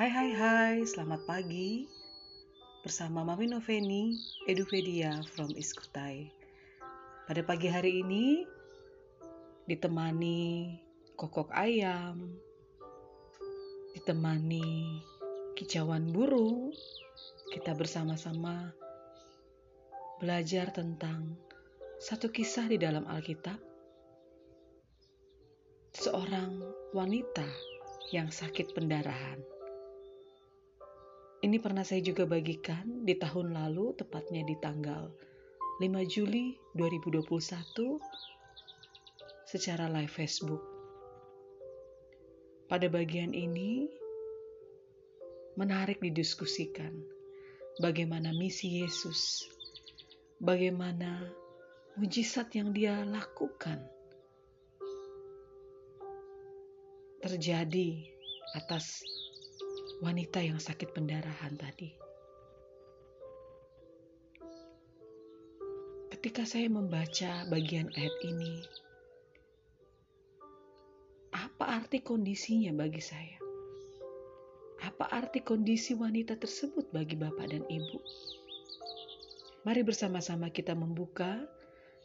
Hai hai hai, selamat pagi. Bersama Mami Noveni, Edupedia from Iskutai. Pada pagi hari ini, ditemani kokok ayam, ditemani kicauan burung, kita bersama-sama belajar tentang satu kisah di dalam Alkitab. Seorang wanita yang sakit pendarahan. Ini pernah saya juga bagikan di tahun lalu, tepatnya di tanggal 5 Juli 2021 secara live Facebook. Pada bagian ini menarik didiskusikan bagaimana misi Yesus, bagaimana mujizat yang dia lakukan terjadi atas wanita yang sakit pendarahan tadi. Ketika saya membaca bagian ayat ini, apa arti kondisinya bagi saya? Apa arti kondisi wanita tersebut bagi bapak dan ibu? Mari bersama-sama kita membuka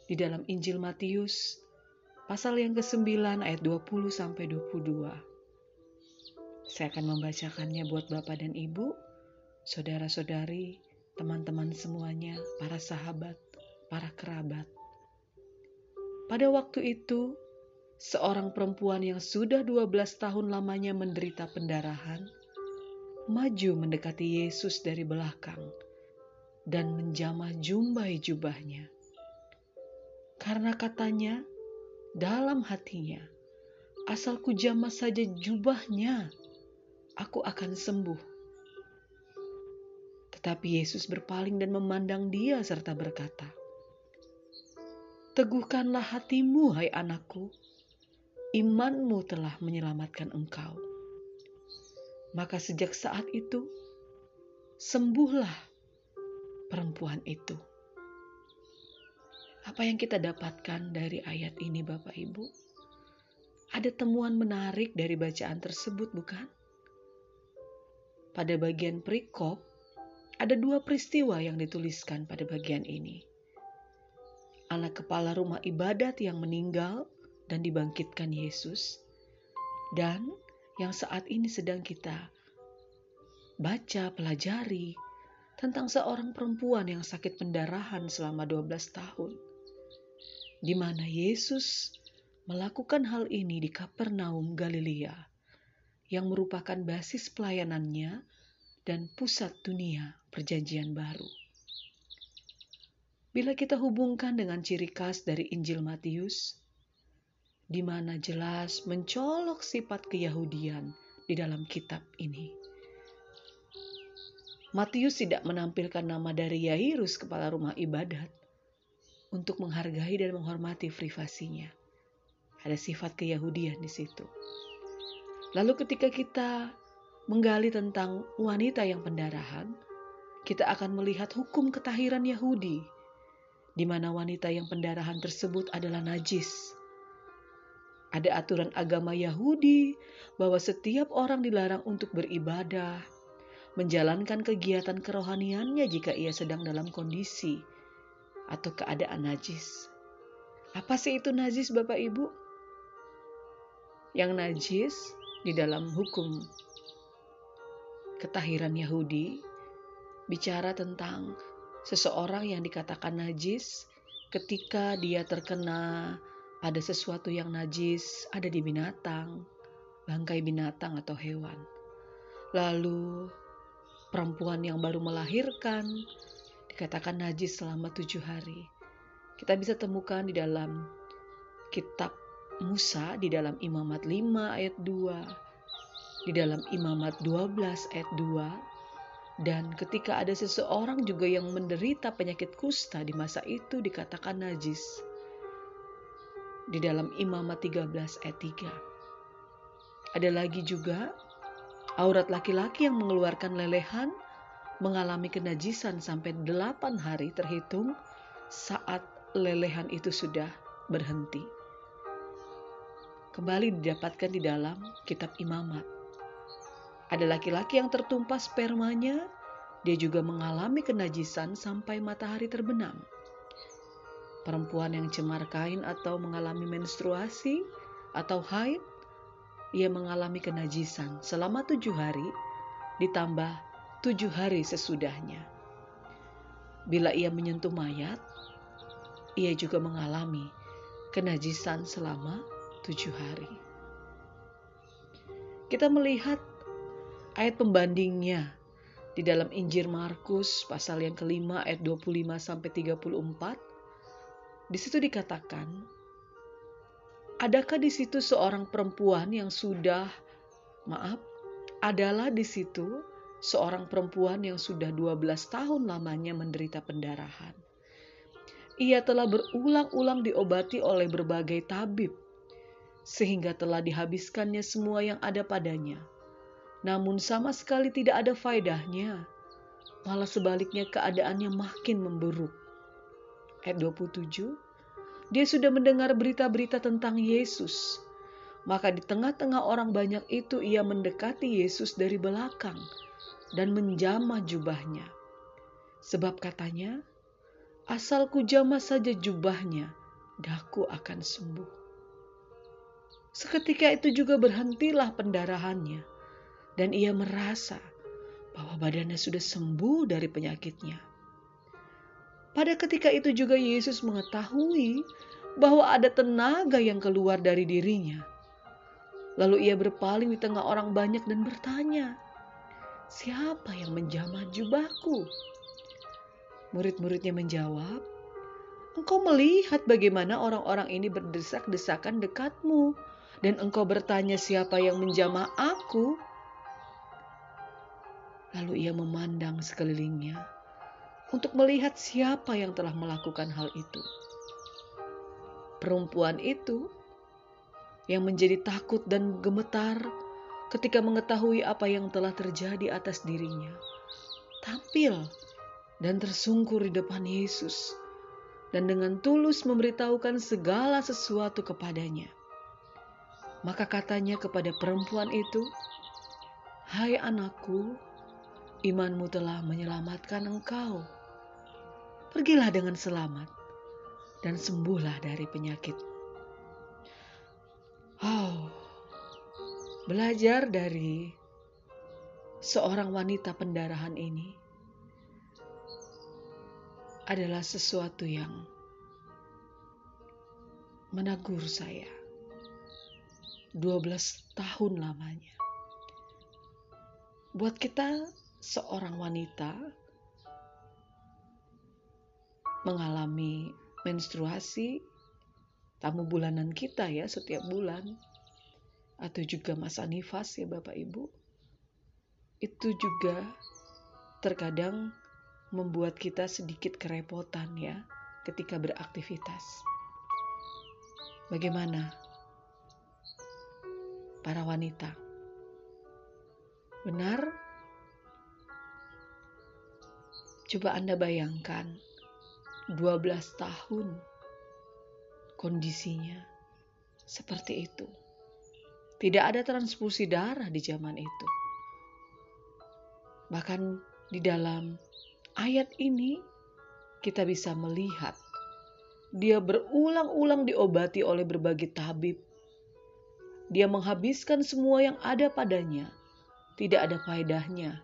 di dalam Injil Matius pasal yang ke-9 ayat 20 sampai 22. Saya akan membacakannya buat Bapak dan Ibu, saudara-saudari, teman-teman semuanya, para sahabat, para kerabat. Pada waktu itu, seorang perempuan yang sudah 12 tahun lamanya menderita pendarahan, maju mendekati Yesus dari belakang dan menjamah jumbai jubahnya. Karena katanya, dalam hatinya, asal ku jamah saja jubahnya, aku akan sembuh. Tetapi Yesus berpaling dan memandang dia serta berkata, Teguhkanlah hatimu, hai anakku, imanmu telah menyelamatkan engkau. Maka sejak saat itu, sembuhlah perempuan itu. Apa yang kita dapatkan dari ayat ini Bapak Ibu? Ada temuan menarik dari bacaan tersebut bukan? Pada bagian perikop, ada dua peristiwa yang dituliskan pada bagian ini. Anak kepala rumah ibadat yang meninggal dan dibangkitkan Yesus, dan yang saat ini sedang kita baca, pelajari tentang seorang perempuan yang sakit pendarahan selama 12 tahun. Di mana Yesus melakukan hal ini di Kapernaum, Galilea yang merupakan basis pelayanannya dan pusat dunia Perjanjian Baru. Bila kita hubungkan dengan ciri khas dari Injil Matius, di mana jelas mencolok sifat keyahudian di dalam kitab ini. Matius tidak menampilkan nama dari Yairus, kepala rumah ibadat, untuk menghargai dan menghormati privasinya. Ada sifat keyahudian di situ. Lalu ketika kita menggali tentang wanita yang pendarahan, kita akan melihat hukum ketahiran Yahudi, di mana wanita yang pendarahan tersebut adalah najis. Ada aturan agama Yahudi bahwa setiap orang dilarang untuk beribadah, menjalankan kegiatan kerohaniannya jika ia sedang dalam kondisi atau keadaan najis. Apa sih itu najis, Bapak Ibu? Yang najis di dalam hukum ketahiran Yahudi bicara tentang seseorang yang dikatakan najis ketika dia terkena pada sesuatu yang najis ada di binatang, bangkai binatang atau hewan. Lalu perempuan yang baru melahirkan dikatakan najis selama tujuh hari. Kita bisa temukan di dalam kitab Musa di dalam Imamat 5 ayat 2, di dalam Imamat 12 ayat 2, dan ketika ada seseorang juga yang menderita penyakit kusta di masa itu dikatakan najis. Di dalam Imamat 13 ayat 3. Ada lagi juga aurat laki-laki yang mengeluarkan lelehan mengalami kenajisan sampai 8 hari terhitung saat lelehan itu sudah berhenti kembali didapatkan di dalam kitab imamat. Ada laki-laki yang tertumpah spermanya, dia juga mengalami kenajisan sampai matahari terbenam. Perempuan yang cemar kain atau mengalami menstruasi atau haid, ia mengalami kenajisan selama tujuh hari, ditambah tujuh hari sesudahnya. Bila ia menyentuh mayat, ia juga mengalami kenajisan selama tujuh hari. Kita melihat ayat pembandingnya di dalam Injil Markus pasal yang kelima ayat 25 sampai 34. Di situ dikatakan, adakah di situ seorang perempuan yang sudah maaf, adalah di situ seorang perempuan yang sudah 12 tahun lamanya menderita pendarahan. Ia telah berulang-ulang diobati oleh berbagai tabib, sehingga telah dihabiskannya semua yang ada padanya. Namun sama sekali tidak ada faedahnya, malah sebaliknya keadaannya makin memburuk. Ayat 27, dia sudah mendengar berita-berita tentang Yesus. Maka di tengah-tengah orang banyak itu ia mendekati Yesus dari belakang dan menjamah jubahnya. Sebab katanya, asal kujamah saja jubahnya, daku akan sembuh. Seketika itu juga berhentilah pendarahannya, dan ia merasa bahwa badannya sudah sembuh dari penyakitnya. Pada ketika itu juga Yesus mengetahui bahwa ada tenaga yang keluar dari dirinya. Lalu ia berpaling di tengah orang banyak dan bertanya, Siapa yang menjamah jubahku? Murid-muridnya menjawab, Engkau melihat bagaimana orang-orang ini berdesak-desakan dekatmu, dan engkau bertanya siapa yang menjamah aku? Lalu ia memandang sekelilingnya untuk melihat siapa yang telah melakukan hal itu. Perempuan itu yang menjadi takut dan gemetar ketika mengetahui apa yang telah terjadi atas dirinya, tampil dan tersungkur di depan Yesus, dan dengan tulus memberitahukan segala sesuatu kepadanya. Maka katanya kepada perempuan itu, "Hai anakku, imanmu telah menyelamatkan engkau. Pergilah dengan selamat dan sembuhlah dari penyakit." Oh, belajar dari seorang wanita pendarahan ini adalah sesuatu yang menegur saya. 12 tahun lamanya. Buat kita seorang wanita mengalami menstruasi tamu bulanan kita ya setiap bulan atau juga masa nifas ya Bapak Ibu, itu juga terkadang membuat kita sedikit kerepotan ya ketika beraktivitas. Bagaimana para wanita? Benar? Coba Anda bayangkan 12 tahun kondisinya seperti itu. Tidak ada transfusi darah di zaman itu. Bahkan di dalam ayat ini kita bisa melihat dia berulang-ulang diobati oleh berbagai tabib. Dia menghabiskan semua yang ada padanya. Tidak ada faedahnya.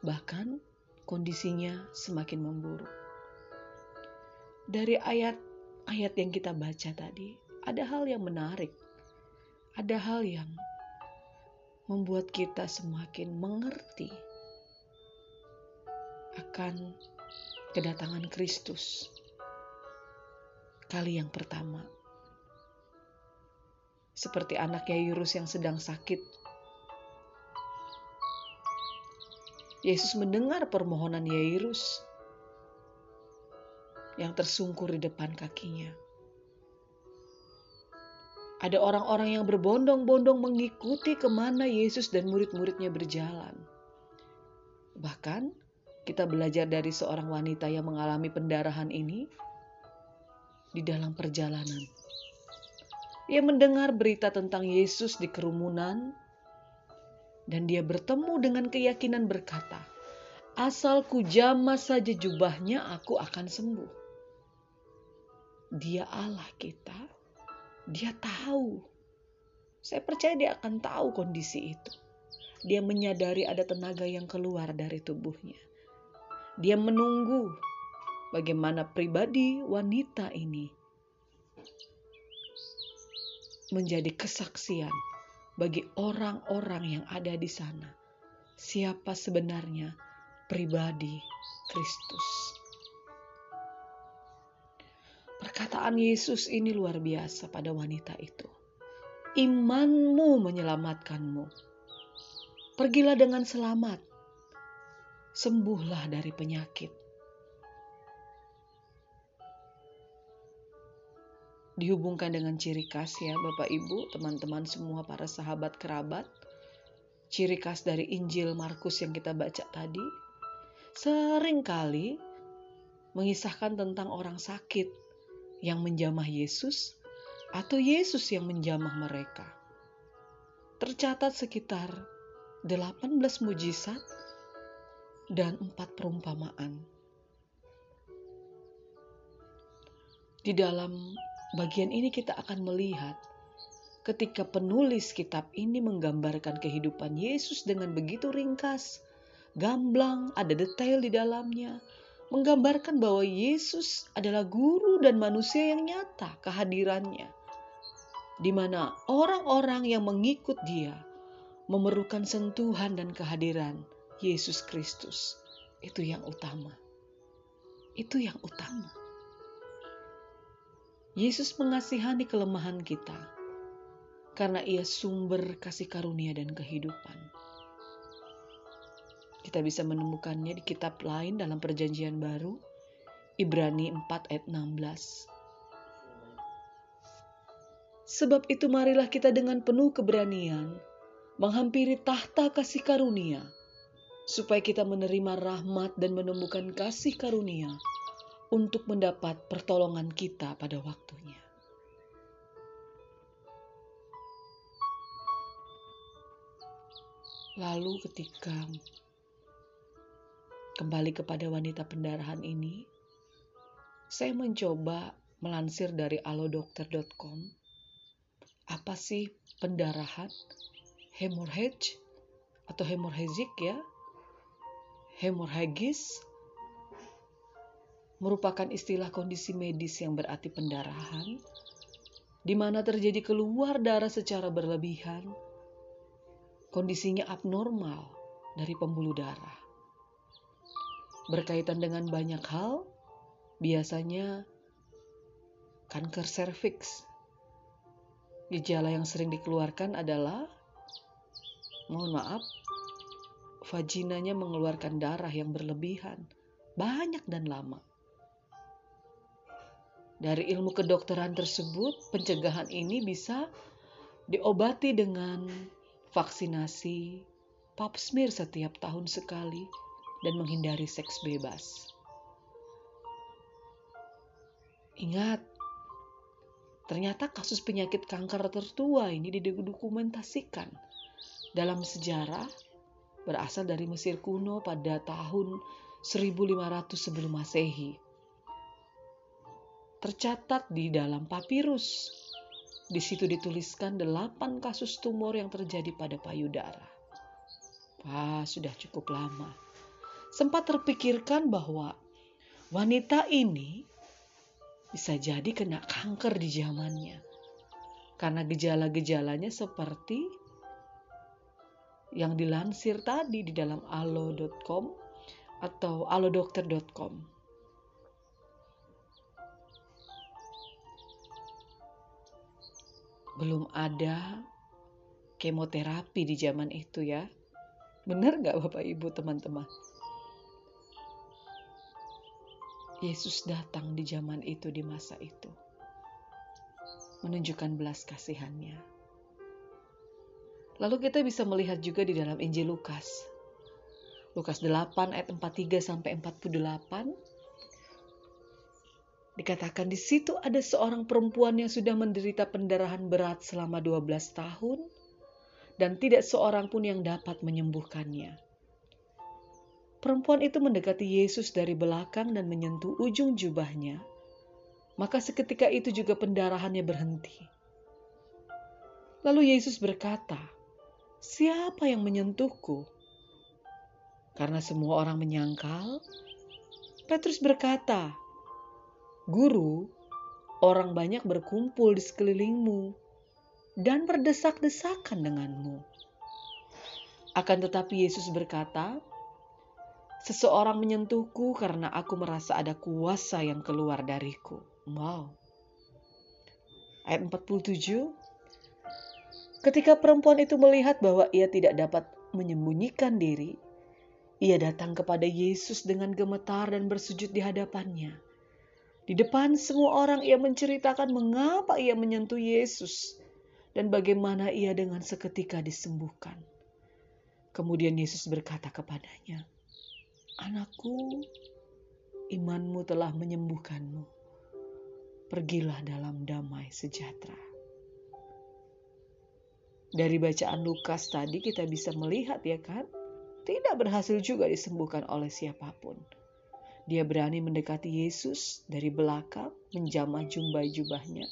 Bahkan kondisinya semakin memburuk. Dari ayat-ayat yang kita baca tadi, ada hal yang menarik ada hal yang membuat kita semakin mengerti akan kedatangan Kristus kali yang pertama. Seperti anak Yairus yang sedang sakit. Yesus mendengar permohonan Yairus yang tersungkur di depan kakinya. Ada orang-orang yang berbondong-bondong mengikuti ke mana Yesus dan murid-muridnya berjalan. Bahkan kita belajar dari seorang wanita yang mengalami pendarahan ini di dalam perjalanan. Ia mendengar berita tentang Yesus di kerumunan. Dan dia bertemu dengan keyakinan berkata, Asal ku jamah saja jubahnya, aku akan sembuh. Dia Allah kita. Dia tahu. Saya percaya dia akan tahu kondisi itu. Dia menyadari ada tenaga yang keluar dari tubuhnya. Dia menunggu bagaimana pribadi wanita ini menjadi kesaksian bagi orang-orang yang ada di sana. Siapa sebenarnya pribadi Kristus? Perkataan Yesus ini luar biasa pada wanita itu. Imanmu menyelamatkanmu. Pergilah dengan selamat. Sembuhlah dari penyakit dihubungkan dengan ciri khas ya Bapak Ibu, teman-teman semua para sahabat kerabat. Ciri khas dari Injil Markus yang kita baca tadi sering kali mengisahkan tentang orang sakit yang menjamah Yesus atau Yesus yang menjamah mereka. Tercatat sekitar 18 mujizat dan empat perumpamaan. Di dalam bagian ini kita akan melihat ketika penulis kitab ini menggambarkan kehidupan Yesus dengan begitu ringkas, gamblang, ada detail di dalamnya, menggambarkan bahwa Yesus adalah guru dan manusia yang nyata kehadirannya, di mana orang-orang yang mengikut Dia memerlukan sentuhan dan kehadiran Yesus Kristus. Itu yang utama. Itu yang utama. Yesus mengasihani kelemahan kita karena ia sumber kasih karunia dan kehidupan. Kita bisa menemukannya di kitab lain dalam perjanjian baru, Ibrani 4 ayat 16. Sebab itu marilah kita dengan penuh keberanian menghampiri tahta kasih karunia, supaya kita menerima rahmat dan menemukan kasih karunia untuk mendapat pertolongan kita pada waktunya. Lalu, ketika kembali kepada wanita pendarahan ini, saya mencoba melansir dari alodokter.com apa sih pendarahan hemorrhage atau hemorrhagic ya hemorrhagis merupakan istilah kondisi medis yang berarti pendarahan, di mana terjadi keluar darah secara berlebihan, kondisinya abnormal dari pembuluh darah. Berkaitan dengan banyak hal, biasanya kanker serviks. Gejala yang sering dikeluarkan adalah, mohon maaf, vaginanya mengeluarkan darah yang berlebihan, banyak dan lama. Dari ilmu kedokteran tersebut, pencegahan ini bisa diobati dengan vaksinasi, pap smear setiap tahun sekali, dan menghindari seks bebas. Ingat, ternyata kasus penyakit kanker tertua ini didokumentasikan dalam sejarah berasal dari Mesir kuno pada tahun 1500 sebelum Masehi tercatat di dalam papirus. Di situ dituliskan delapan kasus tumor yang terjadi pada payudara. Wah, sudah cukup lama. Sempat terpikirkan bahwa wanita ini bisa jadi kena kanker di zamannya. Karena gejala-gejalanya seperti yang dilansir tadi di dalam alo.com atau alodokter.com. belum ada kemoterapi di zaman itu ya. Benar nggak Bapak Ibu teman-teman? Yesus datang di zaman itu di masa itu. Menunjukkan belas kasihannya. Lalu kita bisa melihat juga di dalam Injil Lukas. Lukas 8 ayat 43 sampai 48 Dikatakan di situ ada seorang perempuan yang sudah menderita pendarahan berat selama 12 tahun dan tidak seorang pun yang dapat menyembuhkannya. Perempuan itu mendekati Yesus dari belakang dan menyentuh ujung jubahnya. Maka seketika itu juga pendarahannya berhenti. Lalu Yesus berkata, "Siapa yang menyentuhku?" Karena semua orang menyangkal, Petrus berkata, "Guru, orang banyak berkumpul di sekelilingmu dan berdesak-desakan denganmu." Akan tetapi Yesus berkata, Seseorang menyentuhku karena aku merasa ada kuasa yang keluar dariku. Wow. Ayat 47. Ketika perempuan itu melihat bahwa ia tidak dapat menyembunyikan diri, ia datang kepada Yesus dengan gemetar dan bersujud di hadapannya. Di depan semua orang ia menceritakan mengapa ia menyentuh Yesus dan bagaimana ia dengan seketika disembuhkan. Kemudian Yesus berkata kepadanya, Anakku, imanmu telah menyembuhkanmu. Pergilah dalam damai sejahtera. Dari bacaan Lukas tadi kita bisa melihat ya kan, tidak berhasil juga disembuhkan oleh siapa pun. Dia berani mendekati Yesus dari belakang, menjamah jumbai jubahnya.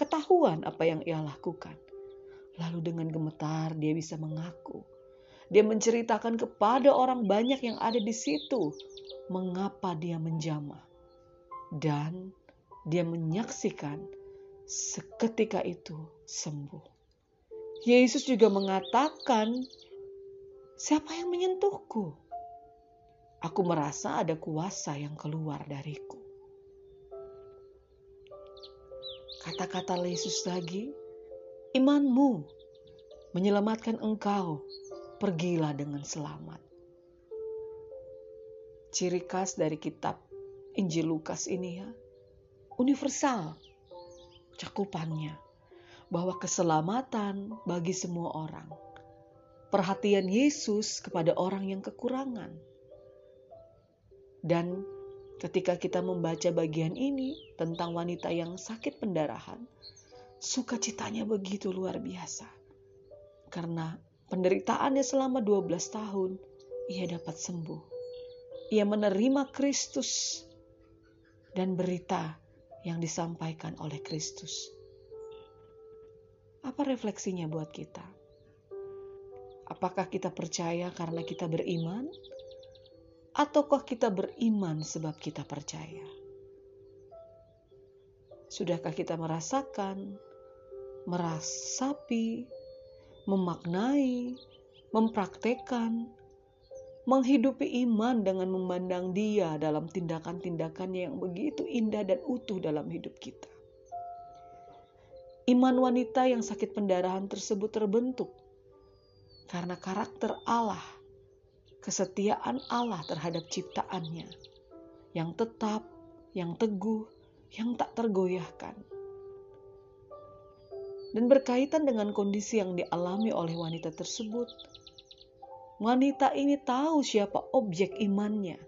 Ketahuan apa yang ia lakukan. Lalu dengan gemetar dia bisa mengaku dia menceritakan kepada orang banyak yang ada di situ mengapa dia menjamah. Dan dia menyaksikan seketika itu sembuh. Yesus juga mengatakan, "Siapa yang menyentuhku?" Aku merasa ada kuasa yang keluar dariku. Kata-kata Yesus lagi, "Imanmu menyelamatkan engkau pergilah dengan selamat. Ciri khas dari kitab Injil Lukas ini ya, universal cakupannya bahwa keselamatan bagi semua orang. Perhatian Yesus kepada orang yang kekurangan. Dan ketika kita membaca bagian ini tentang wanita yang sakit pendarahan, sukacitanya begitu luar biasa. Karena penderitaannya selama 12 tahun, ia dapat sembuh. Ia menerima Kristus dan berita yang disampaikan oleh Kristus. Apa refleksinya buat kita? Apakah kita percaya karena kita beriman? Ataukah kita beriman sebab kita percaya? Sudahkah kita merasakan, merasapi, memaknai, mempraktekkan, menghidupi iman dengan memandang Dia dalam tindakan-tindakannya yang begitu indah dan utuh dalam hidup kita. Iman wanita yang sakit pendarahan tersebut terbentuk karena karakter Allah, kesetiaan Allah terhadap ciptaannya yang tetap, yang teguh, yang tak tergoyahkan dan berkaitan dengan kondisi yang dialami oleh wanita tersebut. Wanita ini tahu siapa objek imannya.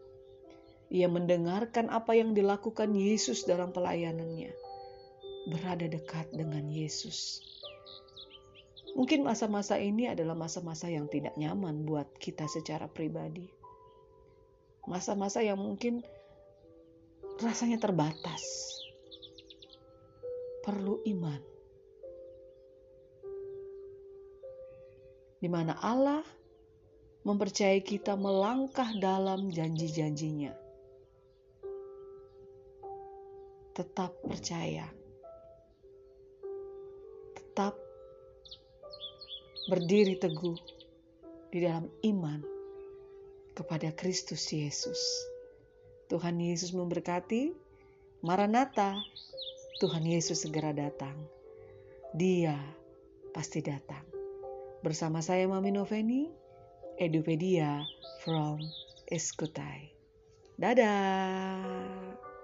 Ia mendengarkan apa yang dilakukan Yesus dalam pelayanannya, berada dekat dengan Yesus. Mungkin masa-masa ini adalah masa-masa yang tidak nyaman buat kita secara pribadi. Masa-masa yang mungkin rasanya terbatas. Perlu iman di mana Allah mempercayai kita melangkah dalam janji-janjinya. Tetap percaya, tetap berdiri teguh di dalam iman kepada Kristus Yesus. Tuhan Yesus memberkati. Maranatha, Tuhan Yesus segera datang. Dia pasti datang. Bersama saya Mami Noveni, Edupedia from Eskutai. Dadah!